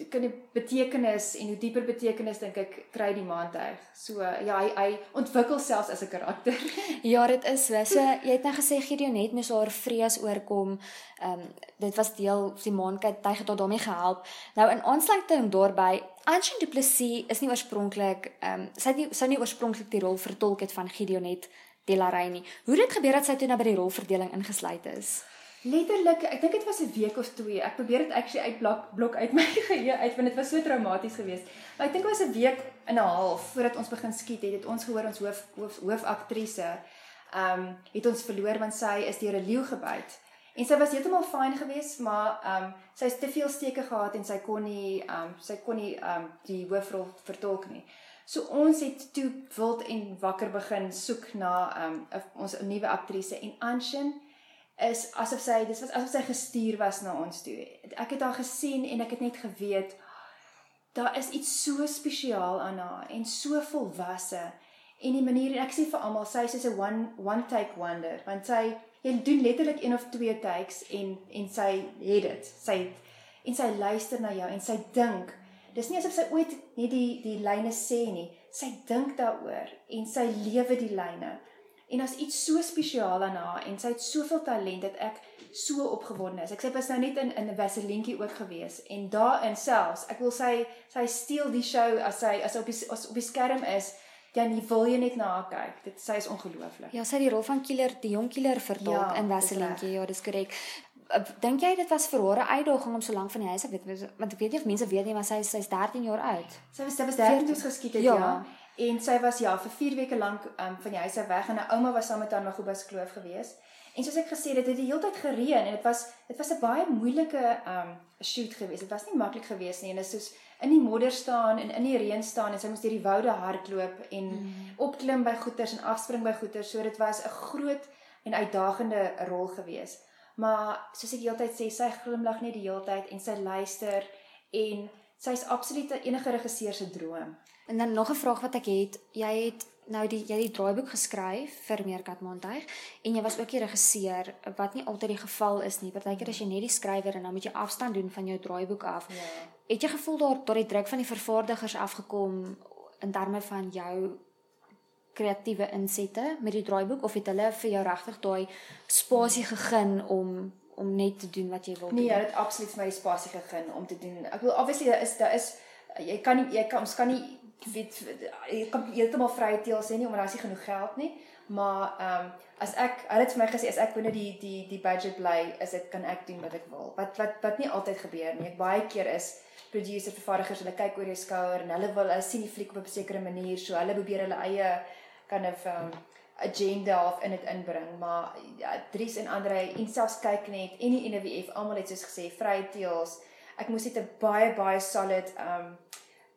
kan die betekenis en hoe dieper betekenis dink ek kry die maantuig. So ja, hy hy ontwikkel selfs as 'n karakter. ja, dit is so. So jy het nou gesê Gideon het moes haar vrees oorkom. Ehm um, dit was deel die maantuig het haar daarmee gehelp. Nou in aansluiting daarbey, Ancient Duplessis is nie oorspronklik ehm um, sy het nie sy nie oorspronklik die rol vertolk het van Gideon het Delarey nie. Hoe het dit gebeur dat sy toe nou by die rolverdeling ingesluit is? Letterlik, ek dink dit was 'n week of twee. Ek probeer dit actually uitblok blok uit my geheue uit want dit was so traumaties geweest. Maar ek dink dit was 'n week en 'n half voordat ons begin skiet het, het ons gehoor ons hoof hoof hoofaktrise ehm um, het ons verloor want sy is deur 'n leeu gebyt. En sy was heeltemal fyn geweest, maar ehm um, sy het te veel steke gehad en sy kon nie ehm um, sy kon nie ehm um, die hoofrol vertolk nie. So ons het toe wild en wakker begin soek na ehm um, ons 'n nuwe aktrise en Anshin is asof sy dis was asof sy gestuur was na ons toe. Ek het haar gesien en ek het net geweet daar is iets so spesiaal aan haar en so volwasse en die manier en ek sê vir almal sy is so 'n one one take wonder want sy jy doen letterlik een of twee takes en en sy het dit. Sy en sy luister na jou en sy dink. Dis nie asof sy ooit net die die lyne sê nie. Sy dink daaroor en sy lewe die lyne. En as iets so spesiaal aan haar en sy het soveel talent dat ek so opgewonde is. Ek sê pas nou net in in 'n Vaselientjie ook gewees en daarin selfs, ek wil sy sy steel die show as sy as op die as op die skerm is, dan wil jy net na haar kyk. Dit sy is ongelooflik. Ja, sy het die rol van Killer, die jong Killer vertolk ja, in Vaselientjie. Ja, dis korrek. Dink jy dit was vir haar 'n uitdaging om so lank van die huis af te weet? Want ek weet nie of mense weet nie, maar sy sy's 13 jaar oud. Sy was sy was 13 toe geskiet het, ja. ja. En sy was ja vir 4 weke lank um, van die huis af weg en 'n ouma was saam met haar na Gobas Kloof gewees. En soos ek gesê het, dit het die hele tyd gereën en dit was dit was 'n baie moeilike um shoot geweest. Dit was nie maklik geweest nie en dit is soos in die modder staan en in die reën staan en sy moes deur die woude hardloop en mm. opklim by goeters en afspring by goeters. So dit was 'n groot en uitdagende rol geweest. Maar soos ek heeltyd sê, sy glimlag net die hele tyd en sy luister en sy's absoluut enige regisseur se droom. En dan nog 'n vraag wat ek het, jy het nou die jy het die draaiboek geskryf vir Meerkat Montuig en jy was ook die regisseur wat nie altyd die geval is nie. Partykeer as jy net die skrywer en dan moet jy afstand doen van jou draaiboek af. Ja. Het jy gevoel daar tot die druk van die vervaardigers afgekom in terme van jou kreatiewe insette met die draaiboek of het hulle vir jou regtig daai spasie gegee om om net te doen wat jy wil doen? Nee, hulle het absoluut vir my spasie gegee om te doen. Ek wil obviously daar is daar is jy kan nie jy kan ons kan nie weet jy kan heeltemal vrye teel sê nie omdat daar is nie genoeg geld nie. Maar ehm um, as ek hulle het vir my gesê as ek binne die die die budget bly is dit kan ek doen wat ek wil. Wat wat wat nie altyd gebeur nie. Ek baie keer is producer vervaardigers hulle kyk oor jou skouer en hulle wil hulle sien die fliek op 'n sekere manier. So hulle probeer hulle eie kind of um, agenda of in dit inbring. Maar ja, Dries en Andre en selfs kyk net en die NWF almal het soos gesê vrye teels. Ek moes net 'n baie baie solid um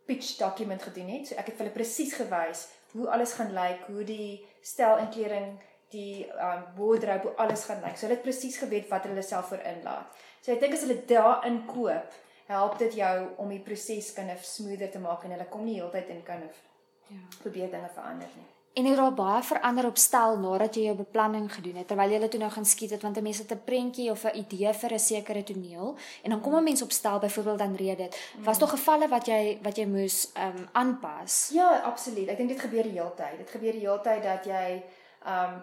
pitch document gedoen het. So ek het vir hulle presies gewys hoe alles gaan lyk, hoe die stel en kleding, die um wardrobe, hoe alles gaan lyk. So hulle het presies geweet wat hulle self voor inlaat. So ek dink as hulle daarin koop, help dit jou om die proses kan of smoother te maak en hulle kom nie heeltyd in kan of ja, probeer dinge verander nie. En het daar baie verander op stel nadat jy jou beplanning gedoen het terwyl jy toe nou gaan skiet het want 'n mens het 'n prentjie of 'n idee vir 'n sekere toneel en dan kom 'n mens op stel byvoorbeeld dan reed dit. Was daar gevalle wat jy wat jy moes ehm um, aanpas? Ja, absoluut. Ek dink dit gebeur die hele tyd. Dit gebeur die hele tyd dat jy ehm um,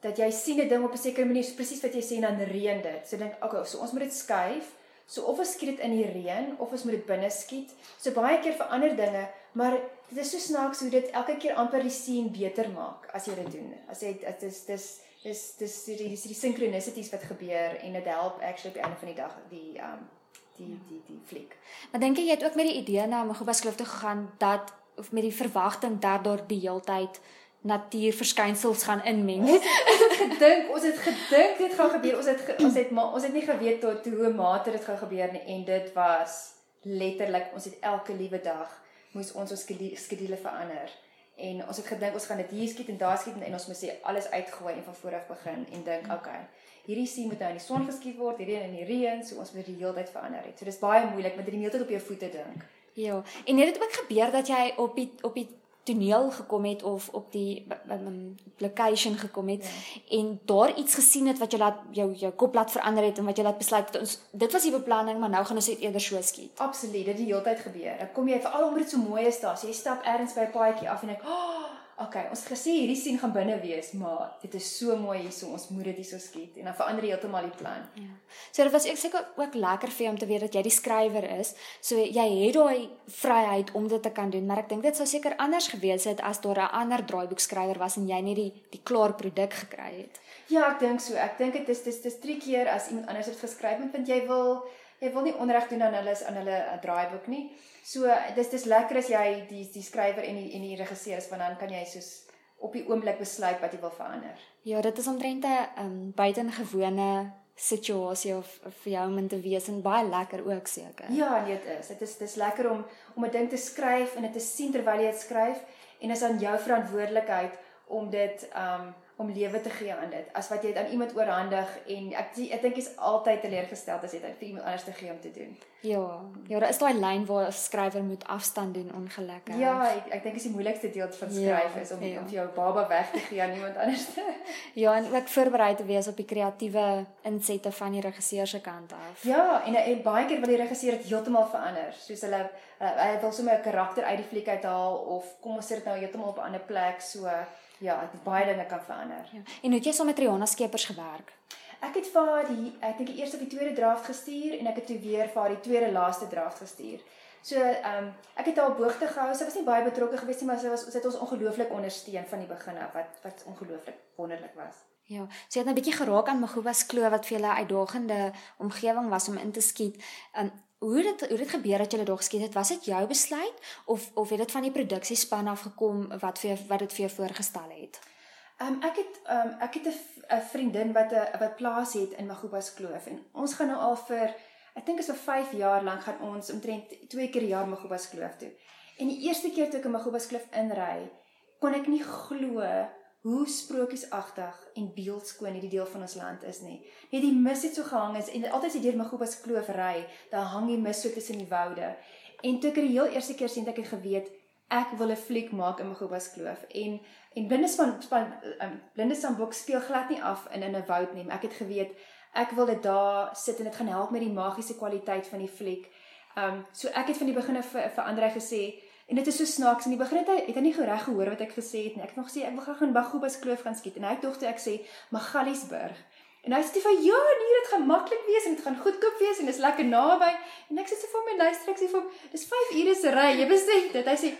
dat jy sien 'n ding op 'n sekere manier presies wat jy sê en dan reën dit. So dink okay, so ons moet dit skuif So of ons skiet dit in die reën of ons moet dit binne skiet. So baie keer verander dinge, maar dit is so snaaks hoe dit elke keer amper die scene beter maak as jy dit doen. As jy dit is dis dis dis die die, die synchronicities wat gebeur en dit help actually op die einde van die dag die um die die die fliek. Maar dink jy jy het ook met die idee na Magobas kloof toe gegaan dat of met die verwagting dat daar die heeltyd natuurverskynsels gaan inmeng. Ons het gedink, ons het gedink dit gaan gebeur. Ons het ge, ons het maar ons het nie geweet tot hoe mate dit gaan gebeur nie en dit was letterlik ons het elke liewe dag moes ons ons skedule verander. En ons het gedink ons gaan dit hier skiet en daar skiet en ons moet sê alles uitgooi en van voor af begin en dink, oké. Okay, hierdie sien moet nou in die son geskiet word, hierdie in die reën, so ons moet die hele tyd verander het. So dis baie moeilik met die hele tyd op jou voete dink. Ja, en het dit ook gebeur dat jy op die op die toneel gekom het of op die um, location gekom het ja. en daar iets gesien het wat jy laat jou jou kop laat verander het en wat jy laat besluit het ons dit was die beplanning maar nou gaan ons dit eerder so skiet. Absoluut, dit het die hele tyd gebeur. Dan kom jy veral omdat dit so mooi is daar. So jy stap ergens by 'n paadjie af en ek, "Oh, okay, ons het gesê hierdie sien gaan binne wees, maar dit is so mooi hierso, ons moet dit hierso skiet en dan verander jy heeltemal die plan. Ja. So dit was ek seker ook lekker vir jou om te weet dat jy die skrywer is. So jy het daai vryheid om dit te kan doen, maar ek dink dit sou seker anders gewees het as daar 'n ander draaiboekskrywer was en jy net die die klaar produk gekry het. Ja, ek dink so. Ek dink dit is dis dis drie keer as iemand anders het geskryf want jy wil jy wil nie onreg doen aan hulle aan hulle eh, draaiboek nie. So dis dis lekker as jy die die skrywer en die en die regisseur is want dan kan jy soos op die oomblik besluit wat jy wil verander. Ja, dit is omtrent 'n um, buitengewone situasie of, of vir jou om te wees en baie lekker ook seker. Ja, nee, dit is. Dit is dis lekker om om 'n ding te skryf en dit te sien terwyl jy dit skryf en is aan jou verantwoordelikheid om dit um om lewe te gee aan dit as wat jy dit aan iemand oorhandig en ek ek dink jy's altyd teleurgesteld as jy dit vir iemand anders te gee om te doen. Ja, ja, daar is daai lyn waar 'n skrywer moet afstand doen ongelukkig. Ja, ek ek dink is die moeilikste deel van skryf ja, is om ja. om jou baba weg te gee aan iemand anders. ja, en ook voorberei te wees op die kreatiewe insette van die regisseur se kant af. Ja, en en baie keer wil die regisseur dit heeltemal verander, soos hulle hy wil sommer 'n karakter uit die fliek uithaal of kom ons sê dit nou heeltemal op 'n ander plek so ja, dit baie dinge kan verander. Ja. En hoe het jy saam met Rihanna Skeepers gewerk? Ek het vir haar die ek dink die eerste of die tweede draft gestuur en ek het toe weer vir haar die tweede laaste draft gestuur. So, ehm um, ek het haar boogte gehou. Sy was nie baie betrokke gewees nie, maar sy was sy het ons ongelooflik ondersteun van die begin af wat wat ongelooflik wonderlik was. Ja, sy het 'n bietjie geraak aan Magubas kloof wat vir hulle 'n uitdagende omgewing was om in te skiet. Um, hoe dit hoe dit gebeur dat jy dit geskiet het? Was dit jou besluit of of het dit van die produksiespan af gekom wat vir wat dit vir jou voorgestel het? Ehm um, ek het ehm um, ek het 'n vriendin wat 'n wat plaas het in Magubas Kloof en ons gaan nou al vir ek dink is vir 5 jaar lank gaan ons omtrent 2 keer per jaar Magubas Kloof toe. En die eerste keer toe ek in Magubas Kloof inry, kon ek nie glo hoe sprokiesagtig en beeldskoon hierdie deel van ons land is nie. Net die mis het so gehang is en altyd as jy deur Magubas Kloof ry, dan hang die mis so tussen die woude. En toe ek die heel eerste keer sien ek het geweet ek wil 'n fliek maak in Magubas Kloof en en blindespan span um, blindespan boek speel glad nie af in in 'n woud nie. Ek het geweet ek wil dit daar sit en dit gaan help met die magiese kwaliteit van die fliek. Um so ek het van die begin af vir, vir Andre gesê En dit is so snaaks in die begin het hy het hy nie reg gehoor wat ek gesê het nie. Ek het nog gesê ek wil graag in Bagubas kloof gaan skiet en hy het tog toe ek sê Magaliesburg. En hy sê vir ja, nee, dit gaan maklik wees en dit gaan goedkoop wees en dit is lekker naby. En ek sê vir my luister ek sê vir hom, dis 5 ure se ry. Jy besef dit. Hy sê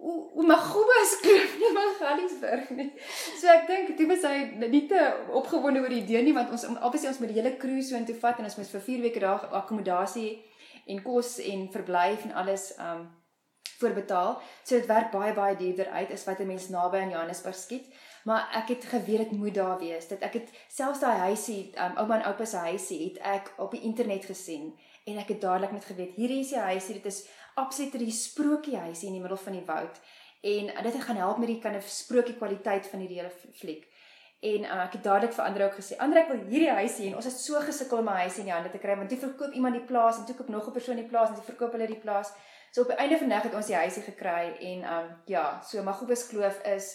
o Magubas kloof nie Magaliesburg nie. So ek dink toe was hy nie te opgewonde oor die idee nie want ons obviously ons moet die hele cruise so intoe vat en ons moet vir 4 weke daar akkommodasie en kos en verblyf en alles um voorbetaal. So dit werk baie baie duurder uit as wat 'n mens naby aan Johannesburg skiet. Maar ek het geweet dit moet daar wees. Dit ek het selfs daai huisie, um, ouma en oupa se huisie het ek op die internet gesien en ek het dadelik net geweet hierdie is die huisie. Dit is absoluut 'n sprokie huisie in die middel van die woud. En dit het gaan help met die kan 'n sprokie kwaliteit van hierdie hele fliek. En uh, ek het dadelik vir ander ook gesê, "Ander ek wil hierdie huisie en ons het so gesukkel om 'n huisie in die hande te kry, want toe verkoop iemand die plaas en toe koop nog 'n persoon die plaas en toe verkoop hulle die plaas." So op die einde van die dag het ons die huisie gekry en um ja, so Magubus Kloof is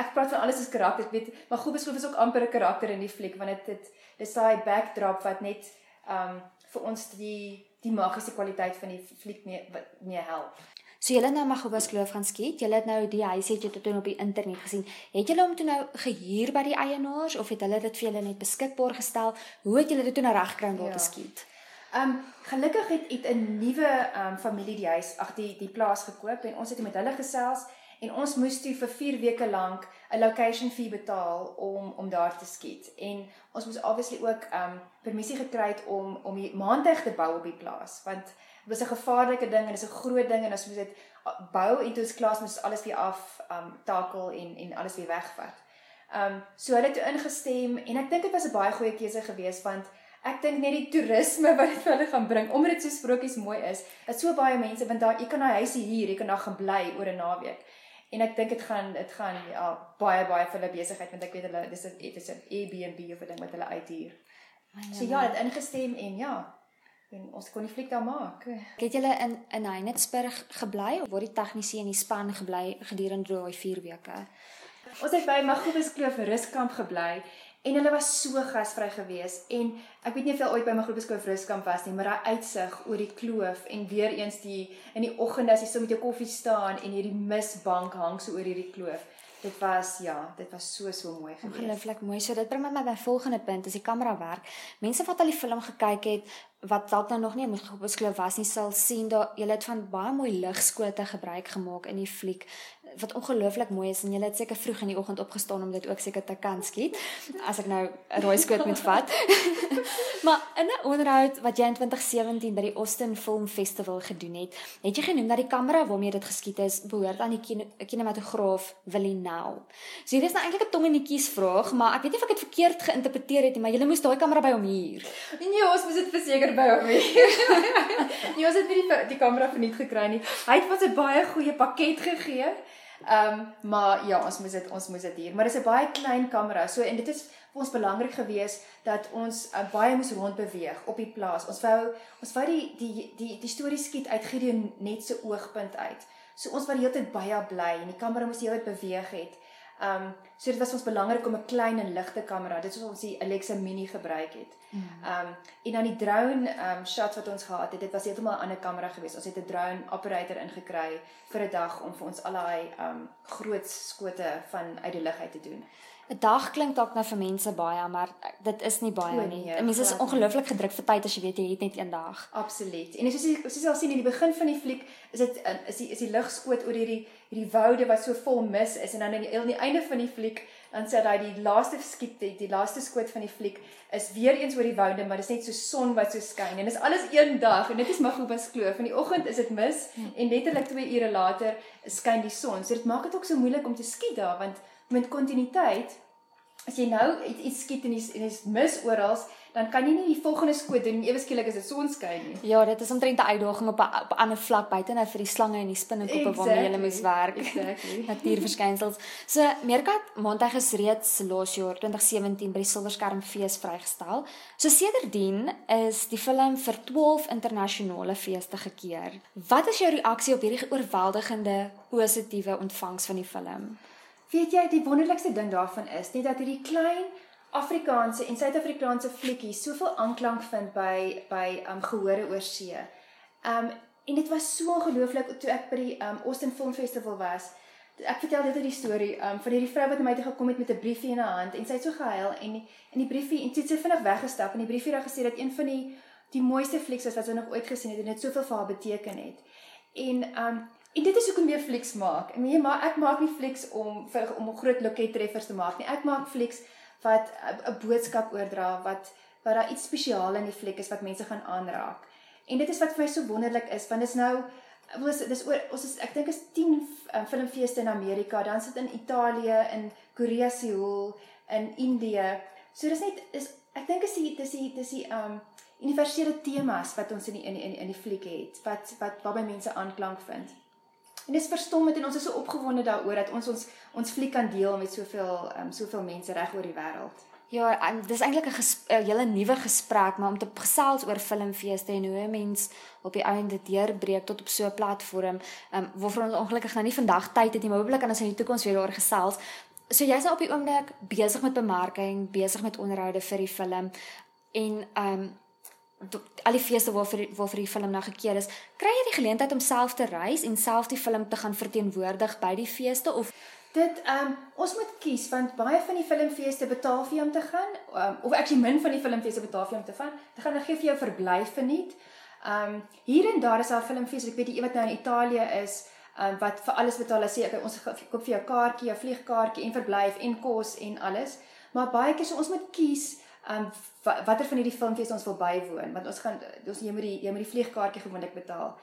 ek praat van alles is karakter. Ek weet Magubus Kloof is ook amper 'n karakter in die fliek want dit dit dis daai backdrop wat net um vir ons die die magiese kwaliteit van die fliek mee mee help. So julle nou Magubus Kloof gaan skiet. Julle het nou die huisie het jy toe op die internet gesien. Het julle hom toe nou gehuur by die eienaars of het hulle dit vir julle net beskikbaar gestel? Hoe het julle dit toe nou reg gekry om daar ja. te skiet? Ehm um, gelukkig het het 'n nuwe ehm um, familie die huis, ag die die plaas gekoop en ons het met hulle gesels en ons moes toe vir 4 weke lank 'n location fee betaal om om daar te skiet. En ons moes obviously ook ehm um, permissie gekry het om om die maandag te bou op die plaas want dit was 'n gevaarlike ding en dit is 'n groot ding en ons moes dit bou en toe ons klaar moes alles weer af ehm um, takel en en alles weer wegvat. Ehm um, so hulle het toe ingestem en ek dink dit was 'n baie goeie keuse geweest want ek dink net die toerisme wat dit vir hulle gaan bring omdat dit so sprokies mooi is. Dit so baie mense want daar jy kan 'n huisie hier, jy kan daar gaan bly oor 'n naweek. En ek dink dit gaan dit gaan ja baie baie vir hulle besigheid want ek weet hulle dis 'n dis 'n Airbnb of 'n ding wat hulle uithuur. So ja, dit ingestem en ja, en ons kon die fliek daar maak. Het julle in in Heinetsburg gebly of word die tegnisie in die span gebly gedurende daai 4 weke? Ons het by Magobus Kloof ruskamp gebly en hulle was so gasvry geweest en ek weet nie of jy ooit by Magobus Kloof ruskamp was nie, maar daai uitsig oor die kloof en weer eens die in die oggend as jy so met jou koffie staan en hierdie misbank hang so oor hierdie kloof. Dit was ja, dit was so so mooi geweest. Ongelooflik mooi. So dit bring my by my volgende punt, as die kamera werk. Mense wat al die film gekyk het, wat dalk nou nog nie moet geskryf was nie sal sien dat jy het van baie mooi ligskote gebruik gemaak in die fliek wat ongelooflik mooi is en jy het seker vroeg in die oggend opgestaan om dit ook seker te kan skiet as ek nou 'n rooi skoot moet vat. Maar in 'n onderhoud wat jy in 2017 by die Austin Film Festival gedoen het het jy genoem dat die kamera waarmee dit geskiet is behoort aan die kinematograaf Willie Nel. So hier is nou eintlik 'n tong en netjies vraag maar ek weet nie of ek dit verkeerd geïnterpreteer het nie maar jy moes daai kamera by hom hier. Nee ons moes dit verseker by hom nie. nee, ons het nie die die kamera verniet gekry nie. Hy het ons 'n baie goeie pakket gegee. Ehm, um, maar ja, ons moet dit ons moet dit hier. Maar dis 'n baie klein kamera. So en dit is vir ons belangrik geweest dat ons uh, baie moes rond beweeg op die plaas. Ons wou ons wou die die die die storie skiet uit Gideon net se oogpunt uit. So ons wou die hele tyd baie bly en die kamera moes die hele tyd beweeg het. Ehm um, so dit was ons belangrik om 'n klein en ligte kamera. Dit is ons die Alexa Mini gebruik het. Mm. Ehm um, en dan die drone ehm um, shot wat ons gehad het, dit was heeltemal 'n ander kamera geweest. Ons het 'n drone operator ingekry vir 'n dag om vir ons al daai ehm um, groot skote van uit die lug uit te doen. 'n dag klink dalk nou vir mense baie, maar dit is nie baie nie. Nee, mense is ongelooflik gedruk vir tyd as jy weet jy het net een dag. Absoluut. En soos jy soos jy al sien in die begin van die fliek, is dit is die is die ligskoot oor hierdie hierdie woude wat so vol mis is en dan aan die, die einde van die fliek dan sê hy die laaste skiet die, die laaste skoot van die fliek is weer eens oor die woude maar dit is net so son wat so skyn en dit is alles een dag en dit is Magubus Kloof in die oggend is dit mis hmm. en letterlik 2 ure later skyn die son so dit maak dit ook so moeilik om te skiet daar want met kontinuïteit as jy nou iets skiet en dit is mis oral dan kan jy nie die volgende skoot doen ewe skielik as dit sonskyn nie. Ja, dit is omtrent 'n uitdaging op 'n op 'n ander vlak buite nou vir die slange en die spinnekoppe exactly. waarmee jy moet werk. Exactly. Natuurverskynsels. So Meerkat Mondag is reeds laas jaar 2017 by die Silverskerm fees vrygestel. So sedertdien is die film vir 12 internasionale feeste gekeer. Wat is jou reaksie op hierdie oorweldigende positiewe ontvangs van die film? Weet jy, die wonderlikste ding daarvan is net dat hierdie klein Afrikaanse en Suid-Afrikaanse fliekkies soveel aanklank vind by by um gehore oor see. Um en dit was so ongelooflik toe ek by die um Austin Film Festival was. Ek vertel dit uit die storie um van hierdie vrou wat na my toe gekom het met 'n briefie in haar hand en sy het so gehuil en in die briefie en sy het vinnig weggestap en die briefie het gesê dat een van die die mooiste flieks was wat sy nog ooit gesien het en dit soveel vir haar beteken het. En um En dit is hoekom jy flieks maak. En jy maar ek maak nie flieks om vir om groot loket treffers te maak nie. Ek maak flieks wat 'n boodskap oordra wat wat daar iets spesiaal in die fliek is wat mense gaan aanraak. En dit is wat vir my so wonderlik is want dit is nou was dis oor ons is ek dink is 10 um, filmfeeste in Amerika, dan sit in Italië, in Korea Seoul, in Indië. So dis net is ek dink is die dis die dis die um universele temas wat ons in die, in die, in die fliek het wat wat waarby mense aanklank vind. En dis verstommend en ons is so opgewonde daaroor dat ons ons ons fliek kan deel met soveel um soveel mense reg oor die wêreld. Ja, en dis eintlik 'n hele nuwe gesprek, maar om te gesels oor filmfeeste en hoe 'n mens op die einde deurbreek tot op so 'n platform, um waarvoor ons ongelukkig nou nie vandag tyd het nie, maar hopelik kan ons in die toekoms weer daar gesels. So jy's nou op die oomblik besig met bemarking, besig met onderhoude vir die film en um al die feeste waarvoor waarvoor die film nou gekeer is, kry jy die geleentheid om self te reis en self die film te gaan verteenwoordig by die feeste of Dit ehm um, ons moet kies want baie van die filmfeeste betaal vir jou om te gaan um, of actually min van die filmfeeste betaal vir jou om te gaan. Hulle gaan dan gee vir jou verblyf verniet. Ehm um, hier en daar is daar filmfeeste. Ek weet een wat nou in Italië is um, wat vir alles betaal. Hulle sê okay, ons koop vir jou kaartjie, jou vliegkaartjie en verblyf en kos en alles. Maar baie keer so ons moet kies um, watter van hierdie filmfees ons wil bywoon want ons gaan ons jy moet die jy moet die vliegkaartjie gewoonlik betaal.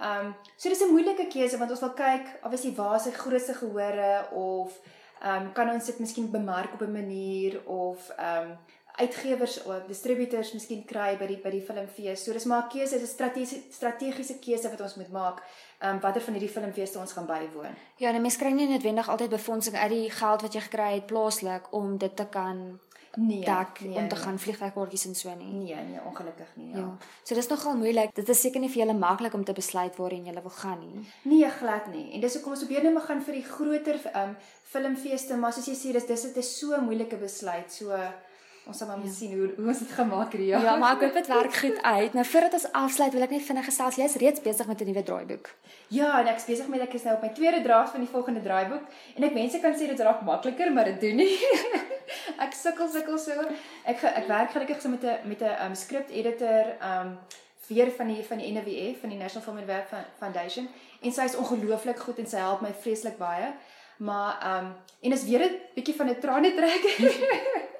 Um, so dis 'n moeilike keuse want ons wil kyk obviously waar is die grootste gehore of um, kan ons dit miskien bemark op 'n manier of um, uitgewers of distributors miskien kry by die by die filmfees. So dis maar 'n keuse, dis 'n strategiese strategiese keuse wat ons moet maak. Ehm um, watter van hierdie filmfeeste ons gaan bywoon. Ja, en mense kry nie noodwendig altyd befondsing uit die geld wat jy gekry het plaaslik om dit te kan nee, dak nee, om te nee. gaan vliegtuigkaartjies en so nie. Nee, nee, ongelukkig nie. Ja. ja. So dis nogal moeilik. Dit is seker nie vir julle maklik om te besluit waarheen julle wil gaan nie. Nee, glad nie. En dis hoekom ons probeer net maar gaan vir die groter um, filmfeeste, maar soos jy sê, dis dis dit is so 'n moeilike besluit. So Ons sal maar ja. sien hoe hoe ons dit gemaak het. Ja, ja maar ek hoop dit werk goed uit. Nou voordat ons afsluit, wil ek net vinnig gesels, jy's reeds besig met 'n nuwe draaiboek. Ja, en ek's besig met ek is nou op my tweede draai van die volgende draaiboek en ek mense kan sê dit raak makliker, maar dit doen nie. ek sukkel sukkel so. Ek ek werk gelukkig so met 'n met 'n um, script editor um weer van die van die NWF van die National Film and Work Foundation en sy is ongelooflik goed en sy help my vreeslik baie. Maar um en is weer 'n bietjie van 'n trane trek.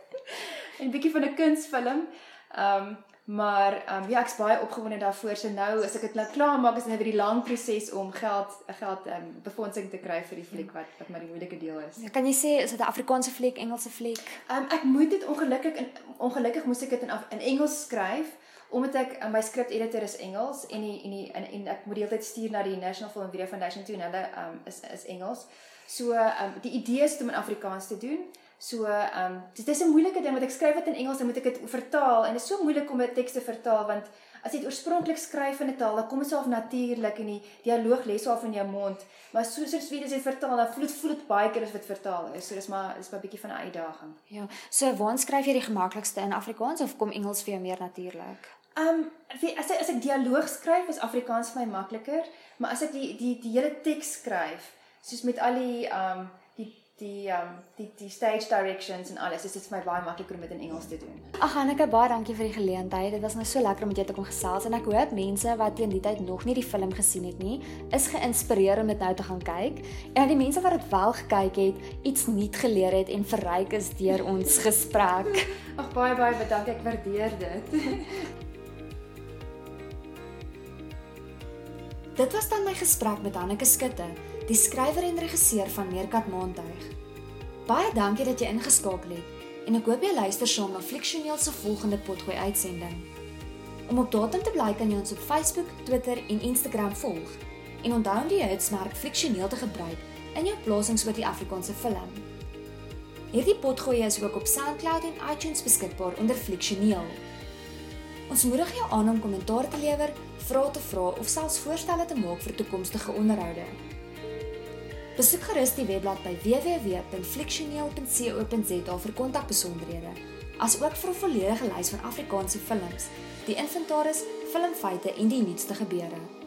'n bietjie van 'n kunsfilm. Ehm um, maar ehm um, ja, ek's baie opgewonde daarvoor. So nou as ek dit nou klaar maak, is dit nou weer die lang proses om geld geld ehm um, befondsing te kry vir die fliek wat wat maar die moeilike deel is. Ja, kan jy sê is dit 'n Afrikaanse fliek, Engelse fliek? Ehm um, ek moet dit ongelukkig in ongelukkig moes ek dit in in Engels skryf omdat ek uh, my script editor is Engels en die, en die, en en ek moet die hele tyd stuur na die National Film and Video Foundation toe en hulle um, is is Engels. So um, die idee is om in Afrikaans te doen. So, ehm um, dit is 'n moeilike ding want ek skryf dit in Engels en moet ek dit vertaal en dit is so moeilik om 'n teks te vertaal want as jy dit oorspronklik skryf in 'n taal, dan kom dit so af natuurlik en die dialoog lê so af in jou mond. Maar soos soos wie dit vertaal, dan voel dit voel dit baie keer as dit vertaal is. So dis maar is maar 'n bietjie van 'n uitdaging. Ja. So, waar skryf jy die gemaklikste in Afrikaans of kom Engels vir jou meer natuurlik? Ehm um, as ek as ek dialoog skryf, is Afrikaans vir my makliker, maar as ek die die die hele teks skryf, soos met al die ehm um, die um die die stage directions en alles. Dit is vir my baie makliker om dit in Engels te doen. Ag Anneke, baie dankie vir die geleentheid. Dit was nou so lekker om met jou te kom gesels en ek hoop mense wat teen die tyd nog nie die film gesien het nie, is geïnspireer om dit nou te gaan kyk. En die mense wat dit wel gekyk het, iets nuut geleer het en verryk is deur ons gesprek. Ag baie baie bedankie. Ek waardeer dit. Dit was dan my gesprek met Anneke Skutte die skrywer en regisseur van Meerkat Maantuig. Baie dankie dat jy ingeskakel het en ek hoop jy luister saam na Fliksioneel se volgende potgooi uitsending. Om op datum te bly kan jy ons op Facebook, Twitter en Instagram volg. En onthou om die hitsmerk Fliksioneel te gebruik in jou plasings oor die Afrikaanse film. Hierdie potgooi is ook op SoundCloud en iTunes beskikbaar onder Fliksioneel. Ons moedig jou aan om kommentaar te lewer, vrae te vra of selfs voorstelle te maak vir toekomstige onderhoude. Besoek gerus die webblad by www.fliksioneel.co.za vir kontakbesonderhede, asook vir 'n volledige lys van Afrikaanse films, die inventaris, filmfeite en die nuutste gebeure.